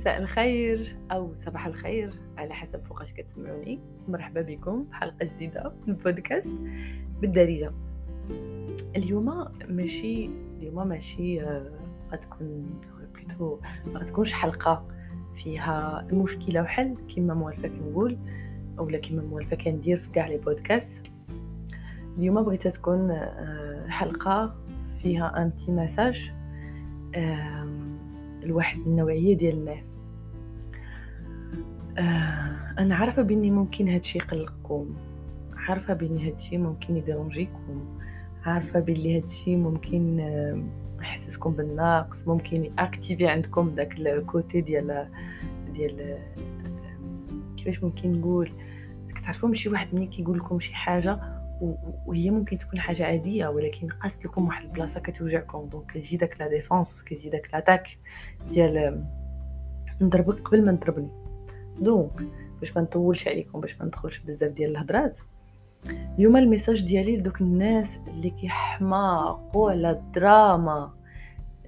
مساء الخير أو صباح الخير على حسب فوقاش كتسمعوني. مرحبا بكم في حلقة جديدة من البودكاست بالدارجة. اليوم ماشي اليوم ماشي آه، غتكون بليتو غتكونش حلقة فيها المشكلة وحل كما موالفة كنقول أولا كما موالفة كندير في كاع لي بودكاست. اليوم بغيت تكون آه، حلقة فيها un petit message لواحد النوعية ديال الناس. آه أنا عارفة بأني ممكن هادشي يقلقكم. عارفة بأني هادشي ممكن يdérangيكم عارفة بلي هادشي ممكن آه، يحسسكم بالنقص ممكن activé عندكم داك ال côté ديال ديال آه، كيفاش ممكن نقول؟ كتعرفوا شي واحد ملي كيقول لكم شي حاجة وهي ممكن تكون حاجة عادية ولكن قاست لكم واحد البلاصة كتوجعكم. donc كتجي داك la défense كتجي داك l'attaque ديال نضربك قبل ما نضربني. donc باش ما نطولش عليكم باش ما ندخلش بزاف ديال الهضرات اليوم ال message ديالي لدوك الناس اللي كيحماقوا على الدراما.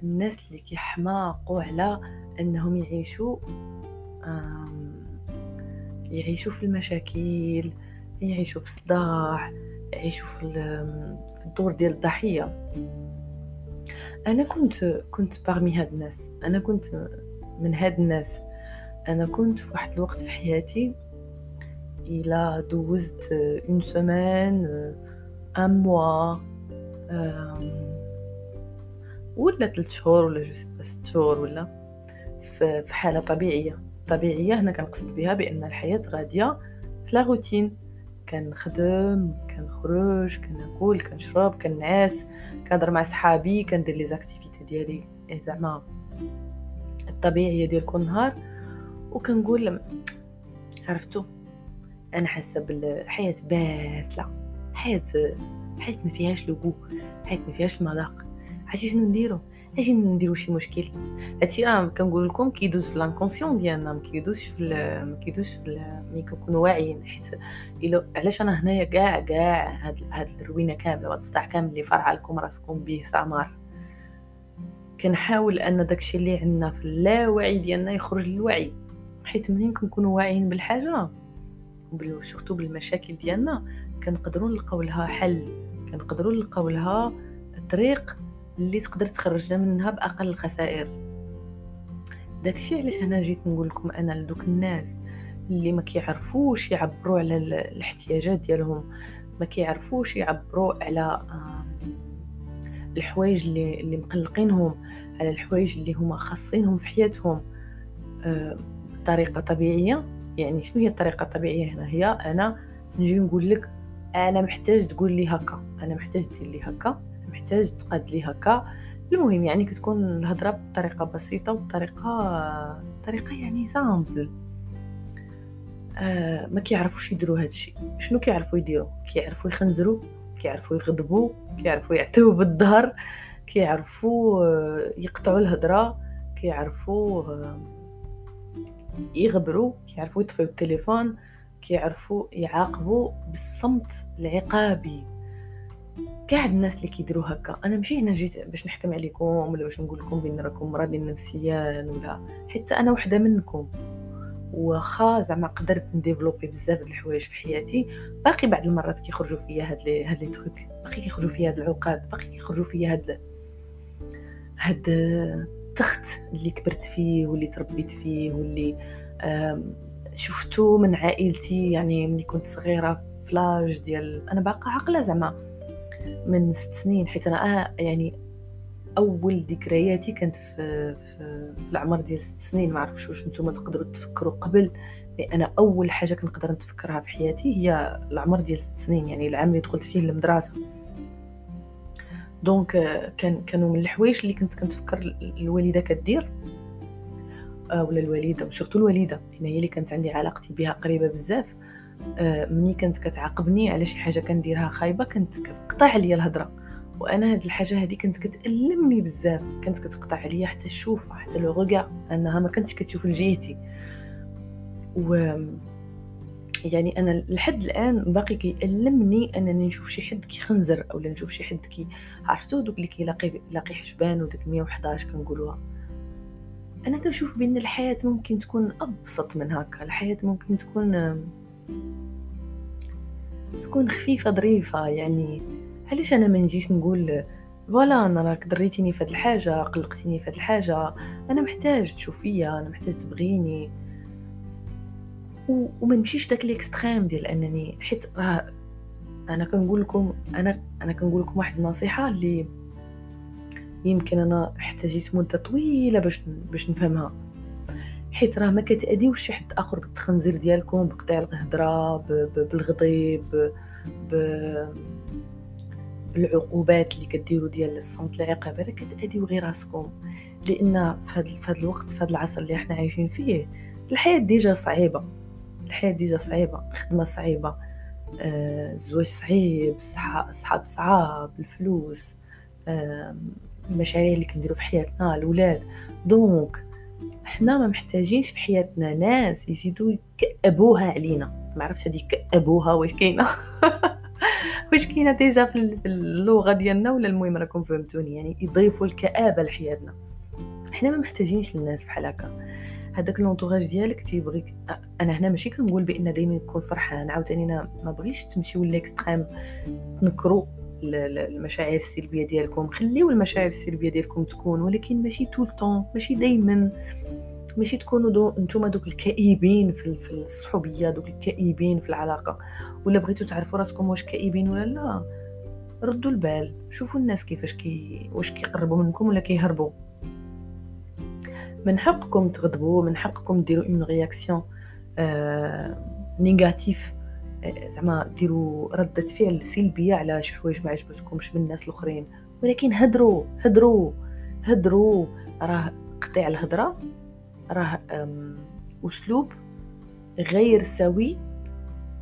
الناس اللي كيحماقوا على أنهم يعيشوا يعيشوا في المشاكل يعيشوا في الصداع. يعيشوا في الدور ديال الضحية. أنا كنت كنت parmi هاد الناس. أنا كنت من هاد الناس. أنا كنت في واحد الوقت في حياتي إلى دوزت une semaine un mois ولا ثلاث شهور ولا je ست شهور ولا في حالة طبيعية. طبيعية هنا كنقصد بها بأن الحياة غادية في la routine. كنخدم كنخرج كناكل كنشرب كننعس كنهضر مع صحابي كندير les activités ديالي إيه زعما الطبيعية ديال كل نهار. وكنقول عرفتو أنا حاسة بالحياة باسلة حياة حياة ما فيهاش le goût حياة ما فيهاش المذاق. عرفتي شنو نديرو؟ أجي نديرو شي مشكل. هادشي راه كنقول لكم كيدوز في l'inconscient ديالنا ما كيدوزش في ما كيدوزش في ملي كنكونوا واعيين حيت إلا علاش أنا هنايا كاع كاع هاد هاد الروينة كاملة وهاد الصداع كامل اللي فرع لكم راسكم بيه سمانة كنحاول أن داكشي اللي عندنا في اللاوعي ديالنا يخرج للوعي حيت منين كنكونوا واعيين بالحاجة؟ و surtout بالمشاكل ديالنا. كنقدروا نلقاو لها حل كنقدروا نلقاو لها طريق اللي تقدر تخرجنا منها بأقل الخسائر. داكشي علاش هنا جيت نقول لكم أنا لدوك الناس اللي ما كيعرفوش يعبروا على الاحتياجات ديالهم ما كيعرفوش يعبروا على الحوايج اللي اللي مقلقينهم على الحوايج اللي هما خاصينهم في حياتهم. بطريقة طبيعية يعني شنو هي الطريقة الطبيعية هنا؟ هي أنا نجي نقول لك أنا محتاج تقول لي هكا أنا محتاج دير لي هكا. محتاج تقاد لي هكا. المهم يعني كتكون الهضرة بطريقة بسيطة وبطريقه طريقة يعني simple آه ما كيعرفوش يديروا هذا الشيء. شنو كيعرفوا يديروا؟ كيعرفوا يخنزروا كيعرفوا يغضبوا كيعرفوا يعطوا بالظهر كيعرفوا آه، يقطعوا الهضرة كيعرفوا آه، يغبروا كيعرفوا يطفيو التليفون كيعرفوا يعاقبوا بالصمت العقابي. كاع الناس اللي كيديروا هكا. أنا ماشي هنا جيت باش نحكم عليكم ولا باش نقول لكم بأن راكم مرضين نفسيا ولا. حتى أنا وحدة منكم. واخا زعما قدرت نdévelopper بزاف د الحوايج في حياتي. باقي بعض المرات كيخرجوا فيا هاد les هاد les trucs باقي كيخرجوا فيا هاد العقد. باقي كيخرجوا فيا هاد هاد التخت اللي كبرت فيه واللي تربيت فيه واللي شفتو من عائلتي. يعني ملي كنت صغيرة فلاج ديال أنا باقا عاقلة زعما. من ست سنين حيت أنا آه يعني أول ذكرياتي كانت في, في, العمر ديال ست سنين. ما عرفتش واش نتوما تقدروا تفكروا قبل أنا أول حاجة كنقدر نتفكرها في حياتي هي العمر ديال ست سنين يعني العام اللي دخلت فيه المدرسة donc آه، كان كانوا من الحوايج اللي كنت كنتفكر الوالدة كدير آه، ولا الوالدة و surtout الوالدة هي اللي كانت عندي علاقتي بها قريبة بزاف. ملي كانت كتعاقبني على شي حاجة كنديرها خايبة كانت كتقطع عليا الهضرة. وأنا هاد الحاجة هادي كانت كتألمني بزاف. كانت كتقطع عليا حتى الشوفة حتى لو أنها ما كانتش كتشوف لجهتي. و يعني أنا لحد الآن باقي كيألمني أنني نشوف شي حد كيخنزر اولا نشوف شي حد كي عرفتو؟ دوك اللي كيلاقي لاقي حجبان وديك 111 كنقولوها. أنا كنشوف بأن الحياة ممكن تكون أبسط من هكا. الحياة ممكن تكون تكون خفيفة ظريفة. يعني علاش أنا ما نجيش نقول voilà أنا راك ضريتيني في الحاجة قلقتيني في الحاجة. أنا محتاج تشوف فيا أنا محتاج تبغيني. و... وما نمشيش داك l'extrême ديال أنني حيت راه أنا كنقول لكم أنا أنا كنقول لكم واحد النصيحة اللي يمكن أنا احتاجيت مدة طويلة باش باش نفهمها. حيت راه ما كتأديوش شي حد آخر بالتخنزير ديالكم بقطع الهضره بالغضيب. بالعقوبات اللي كديروا ديال الصمت العقاب راه كتأديو غير راسكم لأن في هذا في الوقت في هذا العصر اللي إحنا عايشين فيه الحياة ديجا صعيبة الحياة déjà صعيبة الخدمة صعيبة آه، الزواج صعيب صحاب صعاب الفلوس آه، المشاريع اللي كنديرو في حياتنا الاولاد donc حنا ما محتاجينش في حياتنا ناس يزيدوا يكأبوها علينا. ما عرفتش هذه يكأبوها واش كاينة. واش كاينة déjà في اللغة ديالنا ولا المهم راكم فهمتوني يعني يضيفوا الكآبة لحياتنا. حنا ما محتاجينش الناس بحال هكا. هذاك l'entourage ديالك تيبغيك أنا هنا ماشي كنقول بأن دائما يكون فرحان عاوتاني أنا ما بغيتش تمشيو l'extrême تنكروا المشاعر السلبية ديالكم. خليو المشاعر السلبية ديالكم تكون ولكن ماشي tout le temps ماشي دائما ماشي تكونوا دو نتوما دوك الكئيبين في, في الصحوبية دوك الكئيبين في العلاقة. ولا بغيتوا تعرفوا راسكم واش كئيبين ولا لا؟ ردوا البال. شوفوا الناس كيفاش كي واش كيقربوا منكم ولا كيهربوا. من حقكم تغضبوا من حقكم ديروا une réaction آه négative زعما ديروا ردة فعل سلبية على شي حوايج ما عجبتكمش من الناس الأخرين. ولكن هدروا هدروا هدروا. راه قطيع الهضره راه أسلوب غير سوي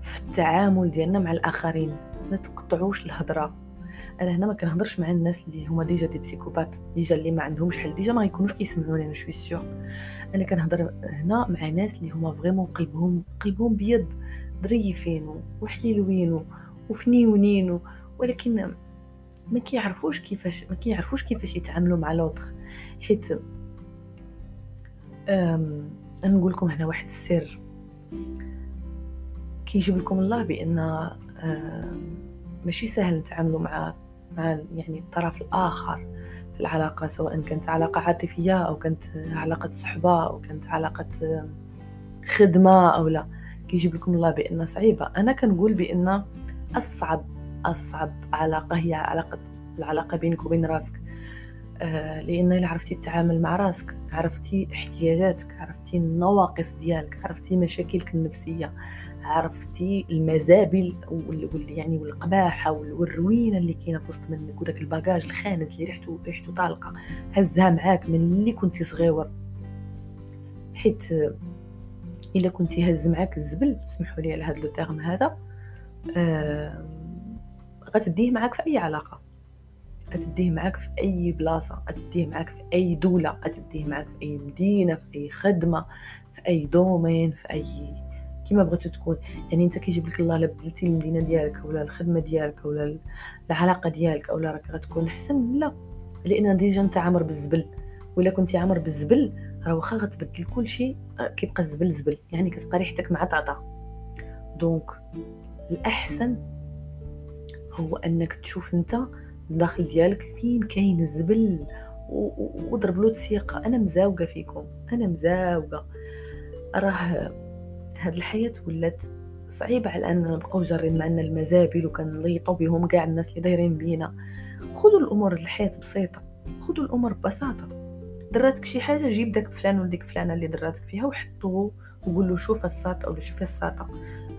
في التعامل ديالنا مع الآخرين. ما تقطعوش الهضره أنا هنا ما كنهضرش مع الناس اللي هما déjà des psychopathes déjà اللي ما عندهمش حل déjà ما يكونوش كيسمعوني أنا je suis sûre أنا كنهضر هنا مع ناس اللي هما vraiment قلبهم قلبهم بيض. ظريفين وحليلوين وفنيونين ولكن ما كيعرفوش كيفاش ما كيعرفوش كيفاش يتعاملوا مع l'autre. حيت أم نقول لكم هنا واحد السر. كيجيب لكم الله بأن ماشي سهل نتعاملوا مع مع يعني الطرف الآخر في العلاقة سواء كانت علاقة عاطفية أو كانت علاقة صحبة أو كانت علاقة خدمة أو لا. كيجيب لكم الله بان صعيبة. أنا كنقول بأن اصعب أصعب علاقة هي علاقه العلاقة بينك وبين راسك. آه لأن إلا عرفتي تتعامل مع راسك عرفتي احتياجاتك عرفتي النواقص ديالك عرفتي مشاكلك النفسية عرفتي المزابل وال يعني والقباحة والروينة اللي كاينة في وسط منك وداك الباجاج الخانز اللي ريحته ريحته طالقة هزها معاك من اللي كنتي صغيور. حيت إلا كنتي هز معاك الزبل سمحوا لي على هذا لو هذا. آه غتديه معاك في أي علاقة. غتديه معاك في أي بلاصة غتديه معاك في أي دولة غتديه معاك في أي مدينة في أي خدمة في أي domaine في أي كيما بغيتو تكون. يعني أنت كيجيب لك الله بدلتي المدينة ديالك ولا الخدمة ديالك ولا العلاقة ديالك اولا راك غتكون أحسن. لا لأن déjà أنت عامر بالزبل. ولا كنتي عامر بالزبل راه واخا غتبدل كل شيء آه، كيبقى الزبل زبل يعني كتبقى ريحتك معطعطه donc الأحسن هو أنك تشوف أنت الداخل ديالك فين كاين الزبل وضرب له تسيقه أنا مزاوقة فيكم أنا مزاوقة. راه هاد الحياة ولات صعيبة على أننا نبقاو جارين معنا المزابل وكنليطو بهم كاع الناس اللي دايرين بينا. خذوا الأمور الحياة بسيطة. خذوا الأمور ببساطة. ضراتك شي حاجة جيب داك فلان ولا ديك فلانة اللي ضراتك فيها وحطوه وقول له شوف الساطه ولا شوف الساطه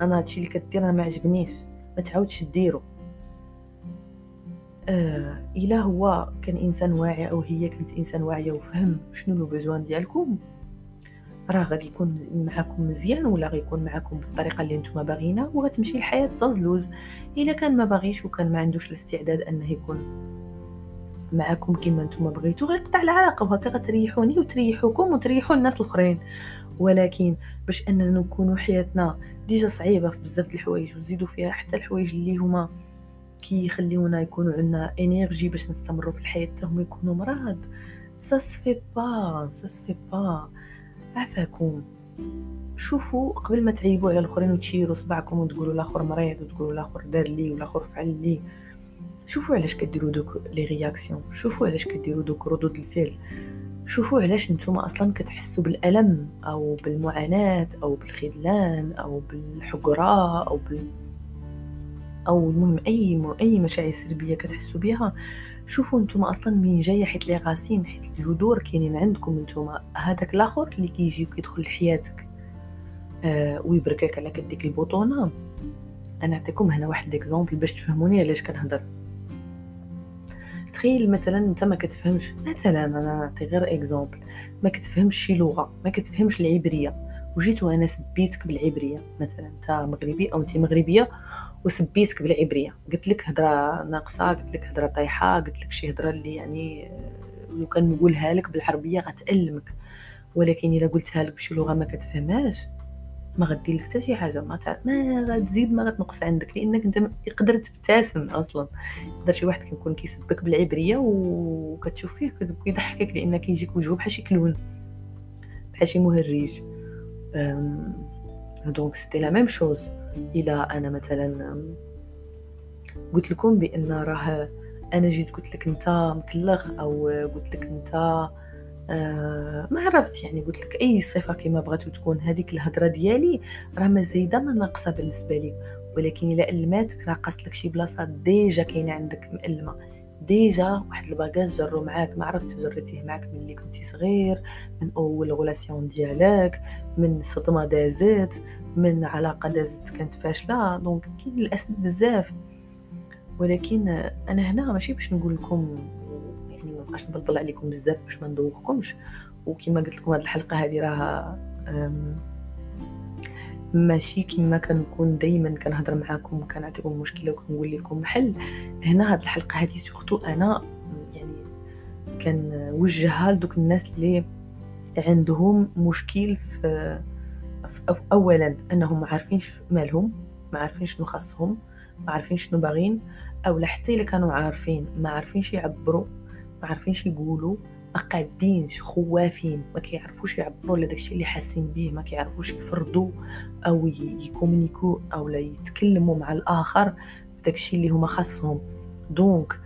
أنا هادشي اللي كدير ما عجبنيش. ما تعاودش ديرو آه إلا هو كان إنسان واعي أو هي كانت إنسان واعية وفهم شنو لو بيزوان ديالكم راه غادي يكون معاكم مزيان ولا غيكون معاكم بالطريقة اللي نتوما باغينها وغتمشي الحياة تزلوز إلا كان ما باغيش وكان ما عندوش الاستعداد أنه يكون معاكم كما نتوما بغيتو غيقطع العلاقة وهكا غتريحوني وتريحوكم وتريحوا الناس الأخرين. ولكن باش أننا نكونوا حياتنا déjà صعيبة في بزاف الحوايج وزيدوا فيها حتى الحوايج اللي هما كيخليونا يكونوا عندنا énergie باش نستمروا في الحياة حتى هما يكونوا مرض. سا سفي با سا سفي با عفاكم. شوفوا قبل ما تعيبوا على الأخرين وتشيروا صبعكم وتقولوا الآخر مريض وتقولوا الآخر دار لي والآخر فعل لي. شوفوا علاش كديروا دوك les réactions شوفوا علاش كديروا دوك ردود الفعل. شوفوا علاش نتوما أصلا كتحسوا بالألم أو بالمعاناة أو بالخذلان أو بالحقره أو بال أو المهم أي أي مشاعر سلبية كتحسوا بها شوفوا نتوما أصلا منين جاية حيت les racines حيت الجذور كاينين عندكم نتوما. هذاك الآخر اللي كيجي وكيدخل لحياتك. آه ويبرك على كديك البطونه أنا نعطيكم هنا واحد exemple باش تفهموني علاش كنهضر. تخيل مثلا أنت ما كتفهمش مثلا أنا نعطي غير اكزومبل ما كتفهمش شي لغة ما كتفهمش العبرية. وجيت وأنا سبيتك بالعبرية مثلا أنت مغربي أو أنت مغربية وسبيتك بالعبرية. قلت لك هضره ناقصة قلت لك هضره طايحة قلت لك شي هضره اللي يعني لو كان نقولها لك بالعربية غتألمك. ولكن إلا قلتها لك بشي لغة ما كتفهمهاش ما غدير لك حتى شي حاجة ما. ما غتزيد ما غتنقص عندك لأنك أنت يقدر تبتسم أصلا يقدر شي واحد كيكون كيسبك بالعبرية وكتشوف فيه كيضحكك لأن كيجيك وجهه بحال شي clown بحال شي مهرج donc c'était la même chose إلى أنا مثلا قلت لكم بأن راه أنا جيت قلت لك أنت مكلخ أو قلت لك أنت آه ما عرفت يعني قلت لك أي صفة كما بغاتو تكون هذيك الهضره ديالي راه ما زايدة ما ناقصة بالنسبة لي. ولكن إلا الماتك راه قاصت لك شي بلاصة déjà كاينة عندك مألمة. déjà واحد ال bagage جرو معاك ما عرفت جريتيه معاك ملي كنتي صغير من أول relation ديالك من صدمة دازت من علاقة دازت كانت فاشلة. donc كاين الأسباب بزاف. ولكن أنا هنا ماشي باش نقول لكم يعني ما بقاش نبلبل عليكم بزاف باش ما ندوخكمش وكما قلت لكم هذه الحلقة هذه راها ماشي كما كنكون دائما كنهضر معاكم وكنعطيكم مشكلة وكنقول لكم حل. هنا هذه الحلقة هذه سورتو أنا يعني كنوجهها لدوك الناس اللي عندهم مشكل في اولا أنهم ما عارفينش مالهم ما عارفين شنو خاصهم ما عارفين شنو باغين أو حتى إلا كانوا عارفين ما عارفينش يعبروا. ما عارفينش يقولوا ما قادينش خوافين ما كيعرفوش يعبروا على داكشي اللي حاسين به ما كيعرفوش يفرضوا أو ي communiquer أو لا يتكلموا مع الآخر بداكشي اللي هما خاصهم. donc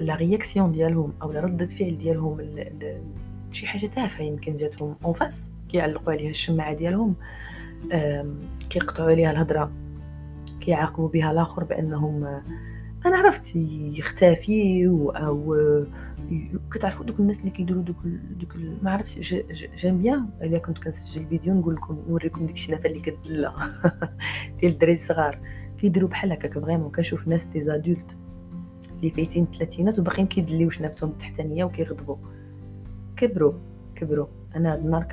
la réaction ديالهم أو ردة فعل ديالهم شي حاجة تافهة يمكن جاتهم en face كيعلقوا عليها الشماعه ديالهم كيقطعوا عليها الهضره كيعاقبوا بها الآخر بأنهم أنا عرفت يختفي أو كتعرفوا دوك الناس اللي كيديروا دوك دوك ما عرفتش j'aime bien الا كنت كنسجل فيديو نقول لكم نوريكم ديك الشنافه اللي كدلا ديال الدراري الصغار كيديروا بحال هكاك vraiment كنشوف ناس des adultes اللي فايتين الثلاثينات وباقيين كيدليو شنافتهم التحتانيه وكيغضبوا كبروا كبروا أنا هاد النهار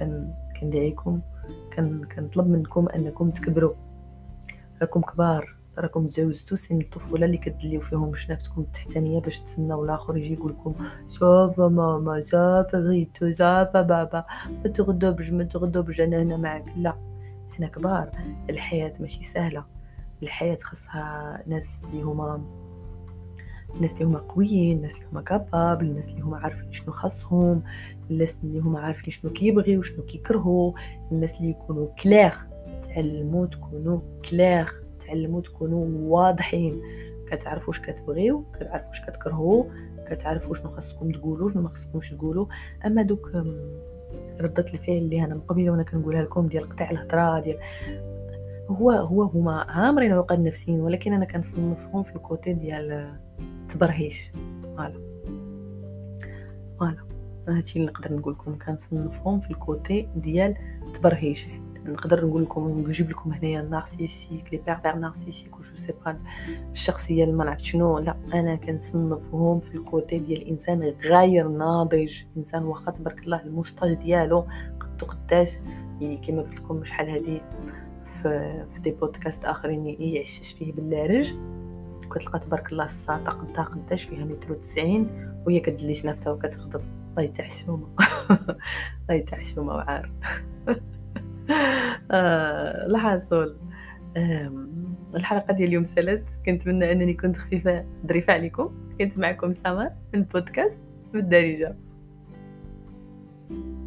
كندعيكم كنطلب منكم انكم تكبروا راكم كبار راكم تجاوزتوا سن الطفولة اللي كدليو فيهم شنافتكم التحتانية باش تسناو الآخر يجي يقول لكم ça va ماما ça va غيتو ça va بابا ما تغضبش ما تغضبش أنا هنا معاك. لا حنا كبار الحياة ماشي سهلة. الحياة خاصها ناس اللي هما الناس اللي هما قويين الناس اللي هما capables الناس اللي هما عارفين شنو خاصهم الناس اللي هما عارفين شنو كيبغيو شنو كيكرهوا الناس اللي يكونوا clairs تعلموا تكونوا كلير تعلموا تكونوا واضحين. كتعرفوا واش كتبغيو كتعرفوا واش كتكرهوا كتعرفوا شنو خاصكم تقولوا شنو ما خاصكمش تقولوا. أما دوك ردة الفعل اللي أنا من وأنا كنقولها لكم ديال قطع الهضرة ديال هو هو هما عامرين عقد نفسيين ولكن أنا كنصنفهم في ال côté ديال تبرهيش. voilà. voilà. هادشي اللي نقدر نقول لكم كنصنفهم في ال côté ديال تبرهيش. نقدر نقول لكم نجيب لكم هنايا narcissiques les pervers narcissiques و je sais pas الشخصية اللي ما نعرف شنو. لا أنا كنصنفهم في ال côté ديال الإنسان غير ناضج إنسان واخا تبارك الله ال moustache ديالو قدو قداش كما قلت لكم شحال هادي في في des podcasts آخرين يعشش فيه بلارج. كتلقى تبارك الله الساطة قدها قداش فيها متر وتسعين وهي كدلي شنافتها وكتغضب الله يتعشومه الله يتعشومه وعار. آه لا حاصل الحلقة ديال اليوم سالت كنتمنى أنني كنت خفيفة ظريفة عليكم. كنت معكم سمر من بودكاست بالدارجه السلامه